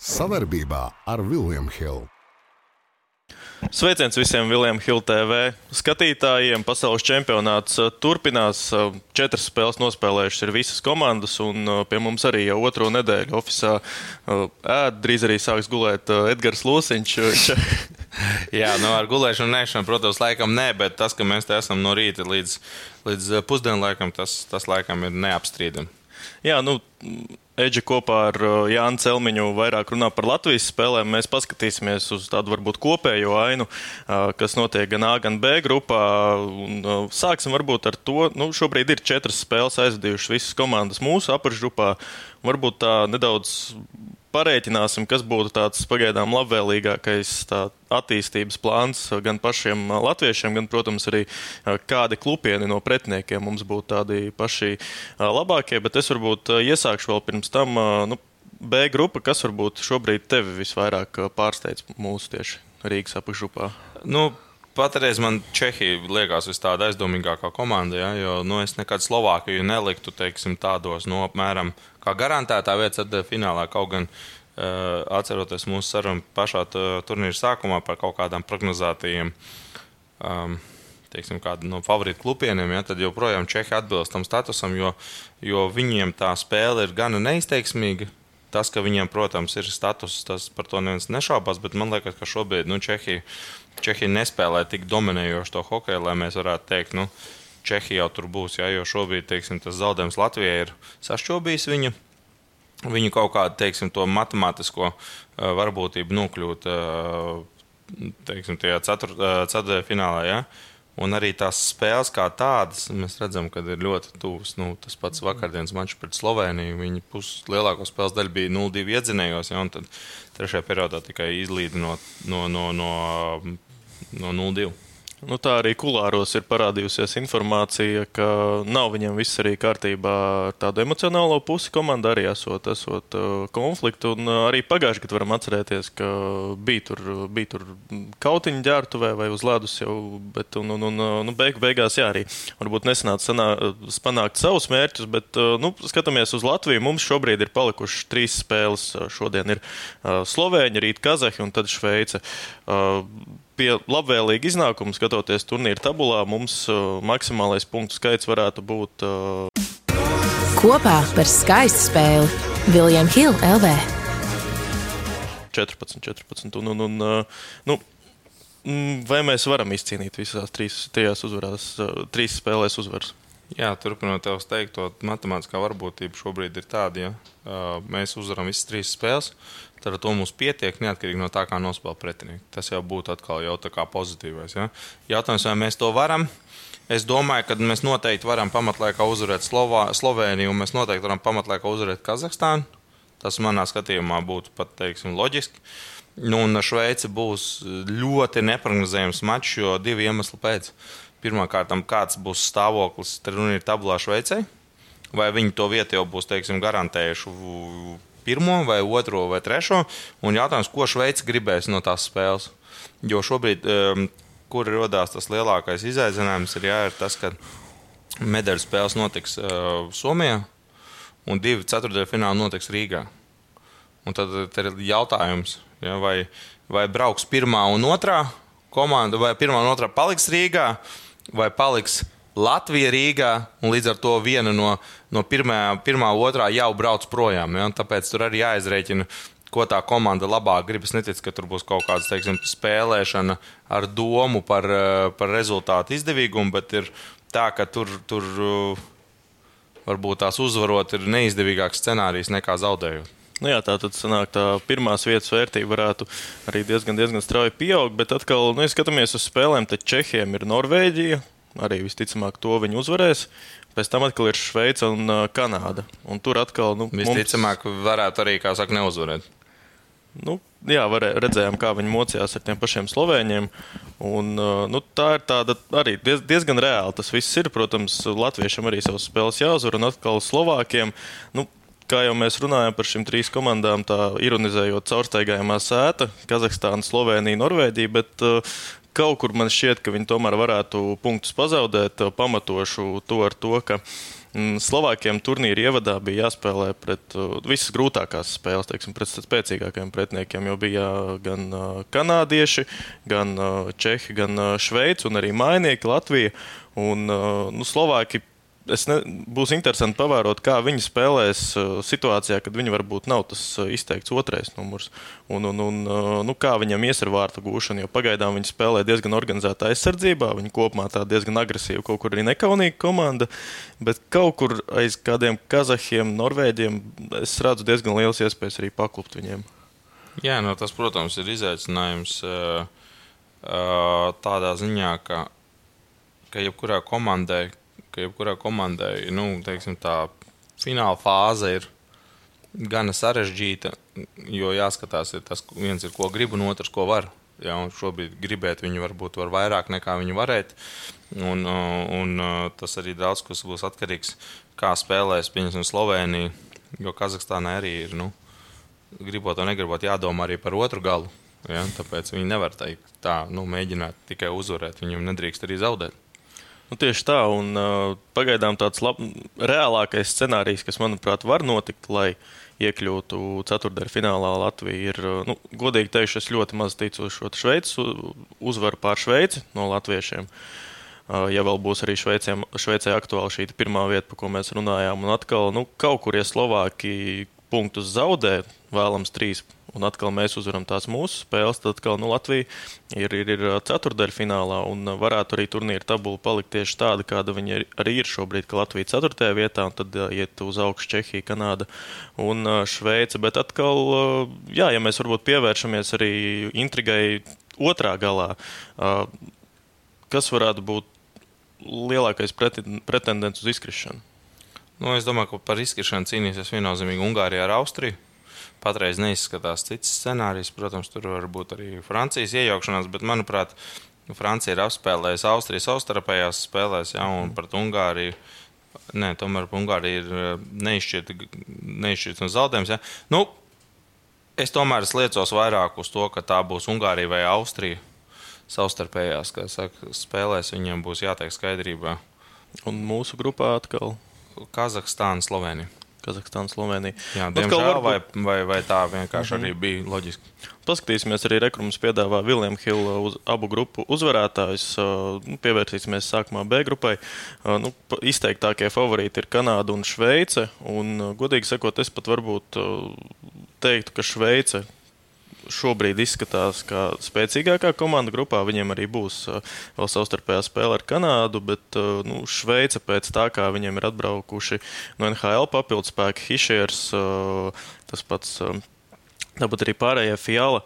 Savarbībā ar Vilniņu Hildu. Sveiciens visiem Viljams Hilde TV skatītājiem. Pasaules čempionāts uh, turpinās. Uh, četras spēles nospēlējušas ir visas komandas, un uh, pie mums arī jau otro nedēļu oficiālā ēd. Drīz arī sāks gulēt Edgars Lūsiņš. Jā, nu ar gulēšanu, nēšanu, protams, laikam nē, bet tas, ka mēs te esam no rīta līdz, līdz pusdienlaikam, tas, tas laikam ir neapstrīdami. Jā, nu, Eģe kopā ar uh, Jānu Celmiņu vairāk runā par Latvijas spēlēm. Mēs paskatīsimies uz tādu varbūt kopējo ainu, uh, kas notiek gan A, gan B grupā. Un, uh, sāksim varbūt ar to, nu, šobrīd ir četras spēles aizvadījušas visas komandas mūsu apakšgrupā. Varbūt tā nedaudz parēķināsim, kas būtu tāds pagaidām labvēlīgākais attīstības plāns gan pašiem latviešiem, gan, protams, arī kādi klupieni no pretiniekiem mums būtu tādi paši labākie. Bet es varbūt iesākšu vēl pirms tam. Nu, B grupa, kas varbūt šobrīd tevi visvairāk pārsteidz mūsu tieši Rīgas apakšgrupā? Nu, Patreiz man Čehija liekas tāda aizdomīgākā komanda, ja, jo nu, es nekad Slovākiju neliktu teiksim, tādos nu, apmēram kā garantētā vieta tad finālā. Kaut gan uh, atceroties mūsu sarunu pašā turnīra sākumā par kaut kādām prognozētajiem. Um, teiksim, kādu no favorītu klubieniem, ja, tad joprojām Čehi atbilst tam statusam, jo, jo viņiem tā spēle ir gana neizteiksmīga. Tas, ka viņiem, protams, ir status, tas par to neviens nešaubās, bet man liekas, ka šobrīd nu, Čehija, Čehija nespēlē tik dominējošu to hokeju, lai mēs varētu teikt, nu, Čehija jau tur būs, ja, jo šobrīd teiksim, tas zaudējums Latvijai ir sašķobījis viņu. Viņu kaut kādu teiksim, matemātisko varbūtību nokļūt teiksim, tajā ceturtajā finālā. Ja? Un arī tās spēles kā tādas, mēs redzam, ka ir ļoti tuvas. Nu, tas pats vakardienas mačs pret Sloveniju. Viņa puslielāko spēles daļu bija 0-2 iedzinējos, ja, un tad trešajā periodā tikai izlīda no, no, no, no, no 0-2. Nu, tā arī kulāros ir parādījusies informācija, ka nav viņam viss arī kārtībā ar tādu emocionālo pusi. Komanda arī esot, esot uh, konfliktu. Un uh, arī pagājušajā gadā varam atcerēties, ka bija tur, bija tur kautiņa ģērbtuvē vai uz ledus jau, bet un, un, un, uh, nu, beig, beigās jā, arī varbūt nesanāca sanā, panākt savus mērķus, bet nu, skatāmies uz Latviju. Mums šobrīd ir palikušas trīs spēles. Šodien ir Slovēņa, rīt Kazahi un tad Šveice pie labvēlīga iznākuma, skatoties turnīra tabulā, mums uh, maksimālais punktu skaits varētu būt. Uh... Kopā par skaistu spēli Viljams Hilde LV. 14, 14. Un, un, un, uh, nu, mm, vai mēs varam izcīnīt visās trīs, trijās uzvarās, trīs spēlēs uzvaras? Jā, turpinot tev teikt, to matemātiskā varbūtība šobrīd ir tāda, ja uh, mēs uzvaram visas trīs spēles, tad ar to mums pietiek, neatkarīgi no tā, kā nospēlē pretinieki. Tas jau būtu atkal jau tā kā pozitīvais. Ja? Jautājums, vai mēs to varam? Es domāju, ka mēs noteikti varam pamatlaikā uzvarēt Slovā, Sloveniju, un mēs noteikti varam pamatlaikā uzvarēt Kazahstānu. Tas manā skatījumā būtu pat teiksim, loģiski. Nu, un Šveice būs ļoti neparedzējams mačs, jo divu iemeslu pēc. Pirmkārt, kāds būs stāvoklis turnīra tabulā Šveicē, vai viņi to vietu jau būs teiksim, garantējuši pirmo, vai otro, vai trešo. Un jautājums, ko Šveice gribēs no tās spēles. Jo šobrīd, um, kur radās tas lielākais izaicinājums, ir, jā, ir tas, ka medaļu spēles notiks uh, Somijā, un divi ceturtajā fināli notiks Rīgā. Un tad ir jautājums, ja, vai, vai brauks pirmā un otrā komanda, vai pirmā un otrā paliks Rīgā, vai paliks Latvija Rīgā, un līdz ar to viena no, no pirmā, pirmā, otrā jau brauc projām. Ja? Tāpēc tur arī jāizreikina, ko tā komanda labāk grib. Es neticu, ka tur būs kaut kāda teiksim, spēlēšana ar domu par, par rezultātu izdevīgumu, bet ir tā, ka tur, tur varbūt tās uzvarot ir neizdevīgāks scenārijs nekā zaudējot. Nu jā, tā tad sanāk, tā pirmās vietas vērtība varētu arī diezgan, diezgan strauji pieaugt, bet atkal, nu, ja skatāmies uz spēlēm, tad Čehiem ir Norvēģija, arī visticamāk to viņi uzvarēs. Pēc tam atkal ir Šveice un Kanāda. Un tur atkal nu, visticamāk mums... varētu arī, kā saka, neuzvarēt. Nu, jā, varē, redzējām, kā viņi mocījās ar tiem pašiem slovēņiem. Un, nu, tā ir tāda arī diez, diezgan reāli. Tas viss ir, protams, latviešiem arī savas spēles jāuzvar, un atkal slovākiem. Nu, kā jau mēs runājam par šīm trīs komandām, tā ironizējot caurstaigājumā sēta, Kazahstāna, Slovenija, Norvēģija, bet uh, kaut kur man šķiet, ka viņi tomēr varētu punktus pazaudēt. Pamatošu to ar to, ka mm, Slovākiem turnīra ievadā bija jāspēlē pret visas grūtākās spēles, teiksim, pret spēcīgākajiem pretiniekiem. Jo bija gan kanādieši, gan čehi, gan šveici un arī mainieki Latvija. Un, nu, Slovāki es ne, būs interesanti pavērot, kā viņi spēlēs uh, situācijā, kad viņi varbūt nav tas uh, izteikts otrais numurs. Un, un, un uh, nu, kā viņam ies ar vārtu gūšanu, jo pagaidām viņi spēlē diezgan organizētā aizsardzībā. Viņi kopumā tā diezgan agresīva, kaut kur arī nekaunīga komanda. Bet kaut kur aiz kādiem kazahiem, norvēģiem es redzu diezgan liels iespējas arī paklupt viņiem. Jā, no nu, tas, protams, ir izaicinājums tādā ziņā, ka, ka jebkurā komandai, ka jebkurā komandai nu, teiksim, tā fināla fāze ir gana sarežģīta, jo jāskatās, ir tas viens ir, ko grib, un otrs, ko var. Ja, šobrīd gribēt viņu varbūt var vairāk nekā viņi varētu. Un, un tas arī daudz kas būs atkarīgs no kā spēlēs piemēram Slovenija. Jo Kazahstānai arī ir, nu, gribot vai negribot, jādomā arī par otru galu. Ja, tāpēc viņi nevar teikt, tā, nu, mēģināt tikai uzvarēt. Viņam nedrīkst arī zaudēt. Nu, tieši tā, un uh, pagaidām tāds lab, reālākais scenārijs, kas, manuprāt, var notikt, lai iekļūtu ceturtajā finālā Latvija, ir, uh, nu, godīgi teikšu, es ļoti maz ticu uz šo Šveices uzvaru pār Šveici no latviešiem. Uh, ja vēl būs arī Šveiciem, Šveicē aktuāli šī pirmā vieta, par ko mēs runājām, un atkal, nu, kaut kur, ja Slovākija punktus zaudē, vēlams trīs un atkal mēs uzvaram tās mūsu spēles, tad atkal nu, Latvija ir, ir, ir ceturdaļa finālā un varētu arī turnīra tabula palikt tieši tāda, kāda viņa arī ir šobrīd, ka Latvija ir ceturtajā vietā un tad iet uz augšu Čehija, Kanāda un Šveice. Bet atkal, jā, ja mēs varbūt pievēršamies arī intrigai otrā galā, kas varētu būt lielākais pretendents uz izkrišanu? Nu, es domāju, ka par izkrišanu cīnīsies viennozīmīgi Ungārija ar Austriju patreiz neizskatās cits scenārijs. Protams, tur var būt arī Francijas iejaukšanās, bet, manuprāt, Francija ir apspēlējusi Austrijas savstarpējās spēlēs, ja, un pret Ungāriju. Nē, tomēr Ungārija ir eh, neizšķirta no zaudējums. Ja. Nu, es tomēr liecos vairāk uz to, ka tā būs Ungārija vai Austrija savstarpējās saka, spēlēs. Viņiem būs jātiek skaidrībā. Un mūsu grupā atkal Kazahstāna, Slovenija. Kazahstāna, Slovenija. Jā, diemžēl, varbūt... vai, vai, vai tā vienkārši mm -hmm. arī mhm. bija loģiski. Paskatīsimies, arī Rekrums piedāvā Vilniņu Hillu uz abu grupu uzvarētājus. Nu, pievērsīsimies sākumā B grupai. Nu, izteiktākie favorīti ir Kanāda un Šveice. Un, godīgi sakot, es pat varbūt teiktu, ka Šveice šobrīd izskatās kā spēcīgākā komanda grupā. Viņiem arī būs uh, vēl savstarpējā spēle ar Kanādu, bet uh, nu, Šveice pēc tā, kā viņiem ir atbraukuši no NHL papildus spēki, Hišers, uh, tas pats. Tāpat arī pārējie Fiala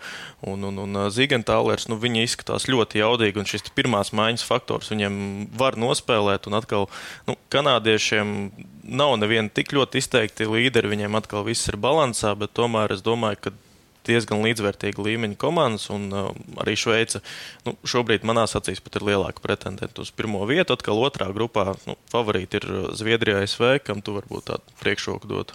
un, un, un Zīgentālers, nu, viņi izskatās ļoti jaudīgi, un šis pirmās maiņas faktors viņiem var nospēlēt. Un atkal, nu, kanādiešiem nav neviena tik ļoti izteikti līderi, viņiem atkal viss ir balansā, bet tomēr es domāju, ka diezgan līdzvērtīga līmeņa komandas, un uh, arī Šveice nu, šobrīd manās acīs pat ir lielāka pretendenta uz pirmo vietu. Atkal otrā grupā nu, favorīti ir uh, Zviedrija, ASV, kam tu varbūt tādu priekšroku dot.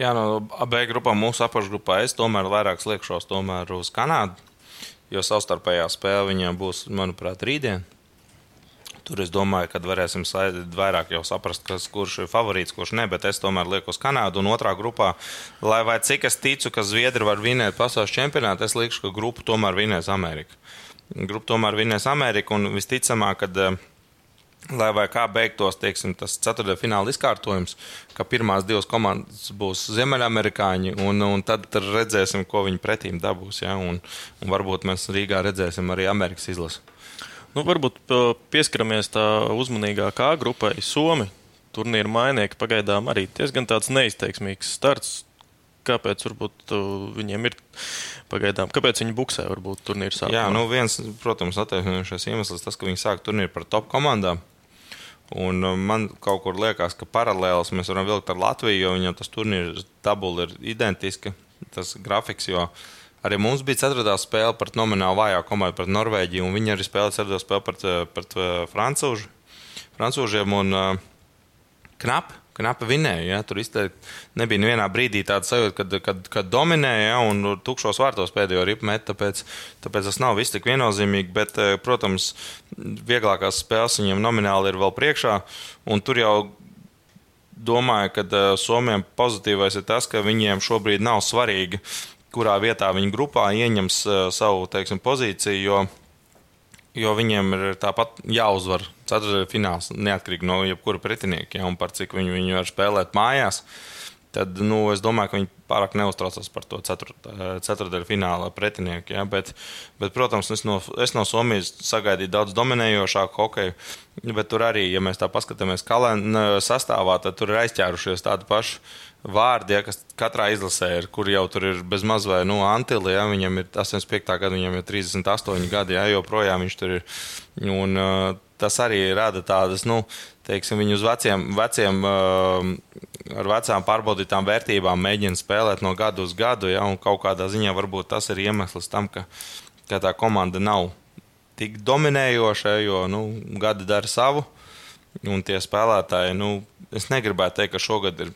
Jā, no AB grupām, mūsu apakšgrupā es tomēr vairāk liekšos uz Kanādu, jo savstarpējā spēle viņiem būs, manuprāt, rītdien. Tur es domāju, ka varēsim vairāk saprast, kas, kurš ir favorīts, kurš ne. Bet es tomēr lieku uz Kanādu. Un otrā grupā, lai vai cik es ticu, ka Zviedri var vinēt pasaules čempionātu, es lieku, ka grupu tomēr vinēs Amerika. Grupu tomēr vinēs Amerika. Un visticamāk, ka eh, lai vai kā beigtos teiksim, tas ceturtajā fināla izkārtojums, ka pirmās divas komandas būs ziemeļamerikāņi, un, un tad redzēsim, ko viņi pretīm dabūs. Ja? Un, un varbūt mēs Rīgā redzēsim arī Amerikas izlasi. Nu, varbūt pieskaramies tā uzmanīgāk A grupai. Somi turnīra mainieki pagaidām arī diezgan tāds neizteiksmīgs starts. Kāpēc varbūt, viņiem ir pagaidām? Kāpēc viņi buksē varbūt turnīru sākumā? Jā, nu viens, protams, attaisnojušais iemesls tas, ka viņi sāk turnīru par top komandām. Un man kaut kur liekas, ka paralēlus mēs varam vilkt ar Latviju, jo viņam tas turnīrs tabula ir identiska, tas grafiks. Jo Arī mums bija ceturtā spēle pret nomināli vājāku komandu, pret Norvēģiju, un viņi arī spēlēja ceturto spēli pret, pret francūžu, francūžiem. Un, uh, knap, knapi vinēja. Ja? Tur izteikti nebija nevienā brīdī tāda sajūta, kad, kad, kad dominēja ja? un tukšos vārtos pēdējo ripu met. Tāpēc, tāpēc tas nav viss tik viennozīmīgi. Bet, eh, protams, vieglākās spēles viņam nomināli ir vēl priekšā. Tur jau domāju, ka uh, Somijam pozitīvais ir tas, ka viņiem šobrīd nav svarīgi, kurā vietā viņi grupā ieņems uh, savu teiksim, pozīciju. Jo, jo viņiem ir tāpat jāuzvar ceturtajā fināls, neatkarīgi no jebkura pretinieka, ja, un par cik viņi, viņi var spēlēt mājās. Tad nu, es domāju, ka viņi pārāk neuztraucas par to ceturtajā fināla pretinieku. Ja, bet, bet, protams, es no, es no Somijas sagaidīju daudz dominējošāku hokeju. Bet tur arī, ja mēs tā paskatāmies sastāvā, tad tur ir aizķērušies tādi paši vārdi, ja, kas katrā izlasē ir, kur jau tur ir bez maz vai nu, Antili. Ja, viņam ir 85. gada, viņam ir 38 gadi, ja, joprojām viņš tur ir. Un, uh, tas arī rada tādas, nu, teiksim, viņu uz veciem, veciem uh, ar vecām pārbaudītām vērtībām mēģina spēlēt no gada uz gadu. Ja, kaut kādā ziņā varbūt tas ir iemesls tam, ka, ka tā komanda nav tik dominējoša, jo nu, gadi dara savu. Un tie spēlētāji, nu, es negribētu teikt, ka šogad ir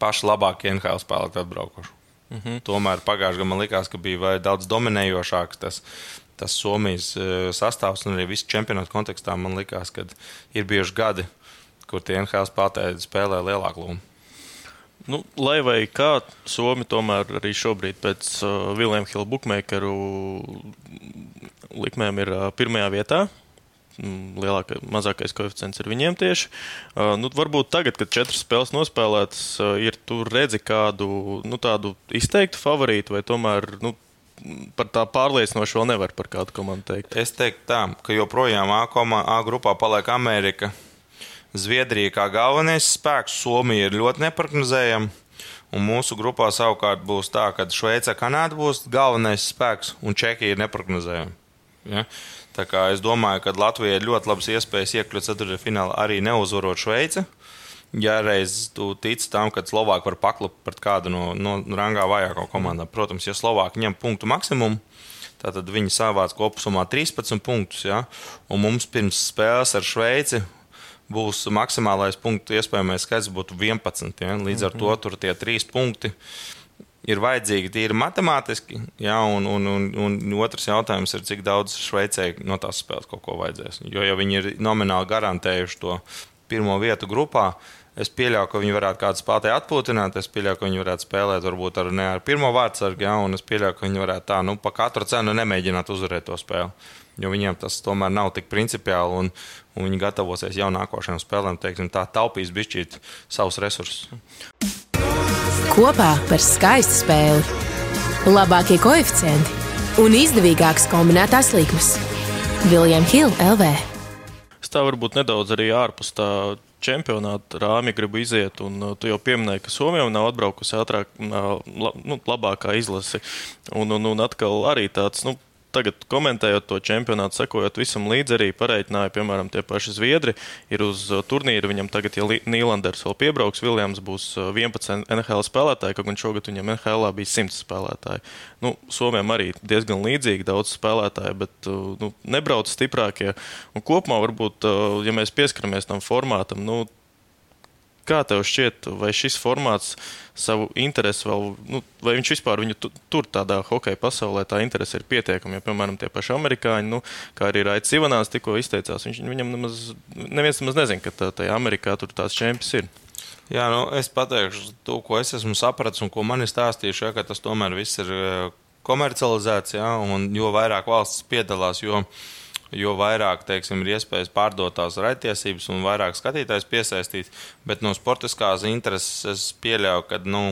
paši labākie NHL spēlētāji atbraukuši. Mm -hmm. Tomēr pagājušajā gadā man likās, ka bija daudz dominējošāks tas tas Somijas eh, sastāvs un arī visu čempionātu kontekstā man likās, ka ir bijuši gadi, kur tie NHL spēlētāji spēlē lielāku lomu. Nu, lai vai kā, Somija tomēr arī šobrīd pēc uh, Viljama Hilda bookmakeru likmēm ir uh, pirmajā vietā. Mm, lielākais, mazākais koeficients ir viņiem tieši. Uh, nu, varbūt tagad, kad četras spēles nospēlētas, uh, ir tur redzi kādu nu, izteiktu favorītu, vai tomēr nu, par tā pārliecinoši vēl nevar par kādu komandu teikt. Es teiktu tā, ka joprojām A, komā, A grupā paliek Amerika. Zviedrija kā galvenais spēks, Somija ir ļoti neparedzējama. Un mūsu grupā savukārt būs tā, ka Šveice, Kanāda būs galvenais spēks un Čehija ir neparedzējama. Ja? Es domāju, ka Latvijai ir ļoti labas iespējas iekļūt ceturtajā finālā arī neuzvarot Šveici ja reiz tu tici tam, ka Slovākija var paklupt pret kādu no, no rangā vājāko komandām. Protams, ja Slovākija ņem punktu maksimumu, tad viņi savāc kopumā 13 punktus. Ja? Un mums pirms spēles ar Šveici būs maksimālais punktu iespējamais skaits būtu 11. Ja? Līdz ar to tur tie trīs punkti. Ir vajadzīgi tīri matemātiski, ja, un, un, un, un otrs jautājums ir, cik daudz Šveicē no tās spēles kaut ko vajadzēs. Jo, ja viņi ir nomināli garantējuši to pirmo vietu grupā, Es pieļauju, ka viņi varētu kādu spēlētāju atpūtināt. Es pieļauju, ka viņi varētu spēlēt varbūt ar, ne ar pirmo vārdsargu, ja, un es pieļauju, ka viņi varētu tā, nu, pa katru cenu nemēģināt uzvarēt to spēli. Jo viņiem tas tomēr nav tik principiāli, un, un viņi gatavosies jau nākošajām spēlēm, teiksim, tā taupīs bišķīt savus resursus. Kopā par skaistu spēli. Labākie koeficienti un izdevīgākas kombinētās likmes. Viljams Hilde LV. Es tā varbūt nedaudz arī ārpus tā čempionāta rāmja gribu iziet. Un, uh, tu jau pieminēji, ka Somija nav atbraukusi ātrāk, nu, labākā izlase. Un, un, un atkal arī tāds. Nu, Tagad, komentējot to čempionātu, sekojot visam līdzi, arī pareikināja, piemēram, tie paši Zviedri. Ir uz uh, turnīra viņam tagad, ja Nīlanders vēl piebrauks, Viljams būs 11 NHL spēlētāji, kaut gan šogad viņam NHL bija 100 spēlētāji. Nu, Somijam arī diezgan līdzīgi daudz spēlētāju, bet nu, nebrauc stiprākie. Un kopumā, varbūt, ja mēs pieskaramies tam formātam, nu, Kā tev šķiet, vai šis formāts savu interesi vēl, nu, vai viņš vispār viņu tur tādā hokeja pasaulē tā interese ir pietiekama? Jo, piemēram, tie paši amerikāņi, nu, kā arī Raits Ivanās tikko izteicās, viņš, viņam nemaz, neviens nemaz nezina, ka tā, tajā Amerikā tur tās čempions ir. Jā, nu, es pateikšu to, ko es esmu sapratis un ko man ir stāstījuši, ja, ka tas tomēr viss ir eh, komercializēts, ja, un jo vairāk valsts piedalās, jo vairāk jo vairāk teiksim, ir iespējas pārdot tās raidtiesības un vairāk skatītājs piesaistīt. Bet no sportiskās intereses es pieļauju, ka, nu,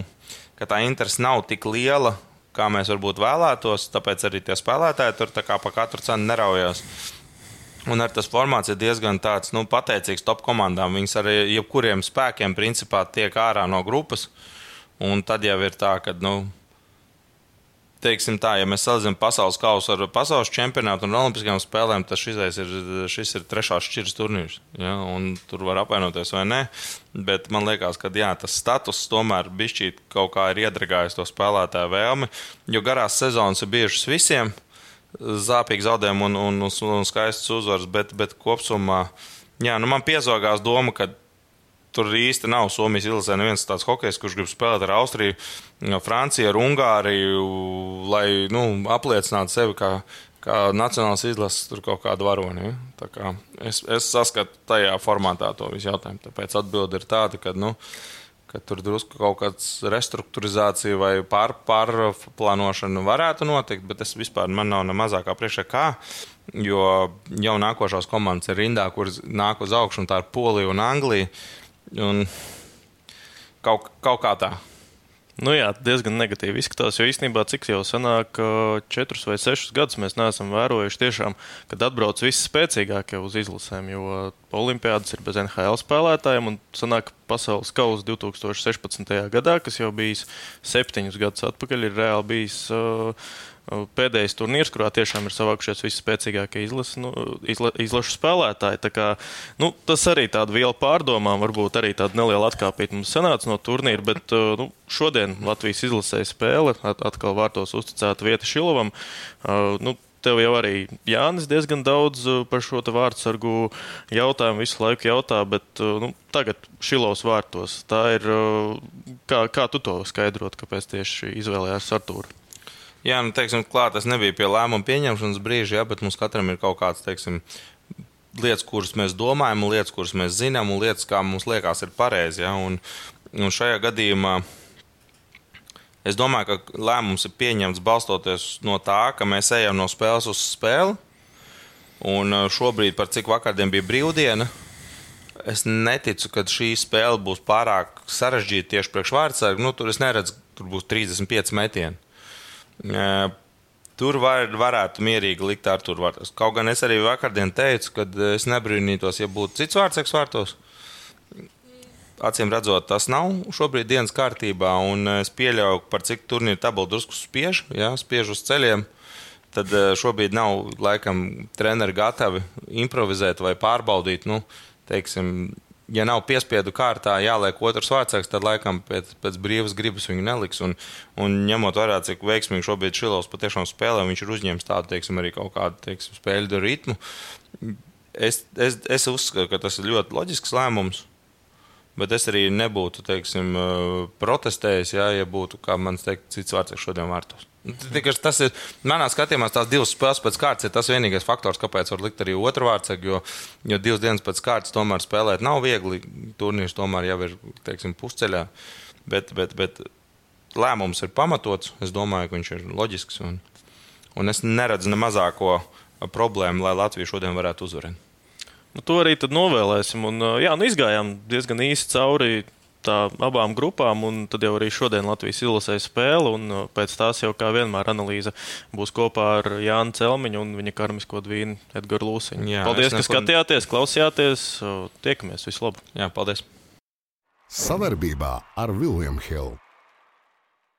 ka tā interese nav tik liela, kā mēs varbūt vēlētos. Tāpēc arī tie spēlētāji tur pa katru cenu neraujās. Un ar tas formāts ir diezgan tāds, nu, pateicīgs top komandām. Viņas ar jebkuriem spēkiem principā tiek ārā no grupas. Un tad jau ir tā, ka nu, teiksim tā, ja mēs salīdzinām pasaules kausu ar pasaules čempionātu un olimpiskajām spēlēm, tad šis ir, šis ir trešās šķiras turnīrs. Ja? Tur var apvienoties vai nē. Bet man liekas, ka jā, tas status tomēr bišķīt kaut kā ir iedragājis to spēlētāju vēlmi. Jo garās sezonas ir bijušas visiem zāpīgi zaudējumi un, un, un, un skaistas uzvaras, bet, bet kopumā jā, nu man piezogās doma, ka tur īsti nav Somijas izlasē neviens tāds hokejs, kurš grib spēlēt ar Austriju, Franciju, ar Ungāriju, lai nu, apliecinātu sevi kā, kā nacionāls izlases tur kaut kādu varoni. Kā es, es saskatu tajā formātā to visu jautājumu. Tāpēc atbilde ir tāda, ka. Nu, ka tur drusku kaut kāda restruktūrizācija vai pār, pārplānošana varētu notikt, bet es vispār man nav ne mazākā priekšā kā. Jo jau nākošās komandas ir rindā, kuras nāk uz augšu, un tā ir Polija un Anglija. Un kaut, kaut kā tā. Nu jā, diezgan negatīvi izskatās, jo īstenībā cik jau sanāk, četrus vai sešus gadus mēs neesam vērojuši tiešām, kad atbrauc visi spēcīgākie uz izlasēm, jo Olimpiādas ir bez NHL spēlētājiem un sanāk pasaules kausa 2016. gadā, kas jau bijis septiņus gadus atpakaļ, ir reāli bijis. Uh, pēdējais turnīrs, kurā tiešām ir savākušies visi spēcīgākie izlas, nu, izla, izlašu spēlētāji. Kā, nu, tas arī tāda viela pārdomām, varbūt arī tāda neliela atkāpība mums sanāca no turnīra, bet nu, šodien Latvijas izlasēja spēle, atkal vārtos uzticēta vieta Šilovam. Nu, tev jau arī Jānis diezgan daudz par šo vārdu sargu jautājumu visu laiku jautā, bet nu, tagad Šilovs vārtos. Tā ir, kā, kā tu to skaidrot, kāpēc tieši izvēlējās Artūru? Jā, nu, teiksim, klāt, tas nebija pie lēmuma pieņemšanas brīža, jā, bet mums katram ir kaut kāds, teiksim, lietas, kuras mēs domājam, lietas, kuras mēs zinām, un lietas, kā mums liekas, ir pareizi. Ja? Un, un šajā gadījumā es domāju, ka lēmums ir pieņemts balstoties no tā, ka mēs ejam no spēles uz spēli. Un šobrīd, par cik vakardien bija brīvdiena, es neticu, ka šī spēle būs pārāk sarežģīta tieši priekš vārdsargu. Nu, tur es neredzu, tur būs 35 metieni. Tur var, varētu mierīgi likt ar tur vārtos. Kaut gan es arī vakardien teicu, ka es nebrīnītos, ja būtu cits vārdseks vārtos. Acīm redzot, tas nav šobrīd dienas kārtībā, un es pieļauju, par cik turnīru tabulu drusku spiež, ja, spiež uz ceļiem. Tad šobrīd nav laikam treneri gatavi improvizēt vai pārbaudīt. Nu, teiksim, ja nav piespiedu kārtā jāliek otrs vārdsargs, tad laikam pēc, pēc brīvas gribas viņu neliks. Un, un ņemot vērā, cik veiksmīgi šobrīd Šilovs patiešām spēlē, viņš ir uzņēmis tādu teiksim, arī kaut kādu teiksim, spēļu ritmu. Es, es, es uzskatu, ka tas ir ļoti loģisks lēmums. Bet es arī nebūtu teiksim, protestējis, ja, ja būtu, kā man teikt, cits vārds šodien vārtos. Tikai tas ir manā skatījumā, tās divas spēles pēc kārtas ir tas vienīgais faktors, kāpēc var likt arī otru vārdu. Jo, jo divas dienas pēc kārtas tomēr spēlēt nav viegli. Turnīrs tomēr jau ir teiksim, pusceļā. Bet, bet, bet lēmums ir pamatots. Es domāju, ka viņš ir loģisks. Un, un es neredzu ne mazāko problēmu, lai Latvija šodien varētu uzvarēt. Nu, to arī novēlēsim. Un, jā, nu, izgājām diezgan īsi cauri tā, abām grupām, un tad jau arī šodien Latvijas izlasē spēle, un uh, pēc tās jau kā vienmēr analīze būs kopā ar Jānu Celmiņu un viņa karmisko dvīnu Edgars Lūsiņu. Jā, paldies, ka skatījāties, klausījāties, tiekamies, vislabāk! Jā, paldies! Savarbībā ar Viljumu Hildu.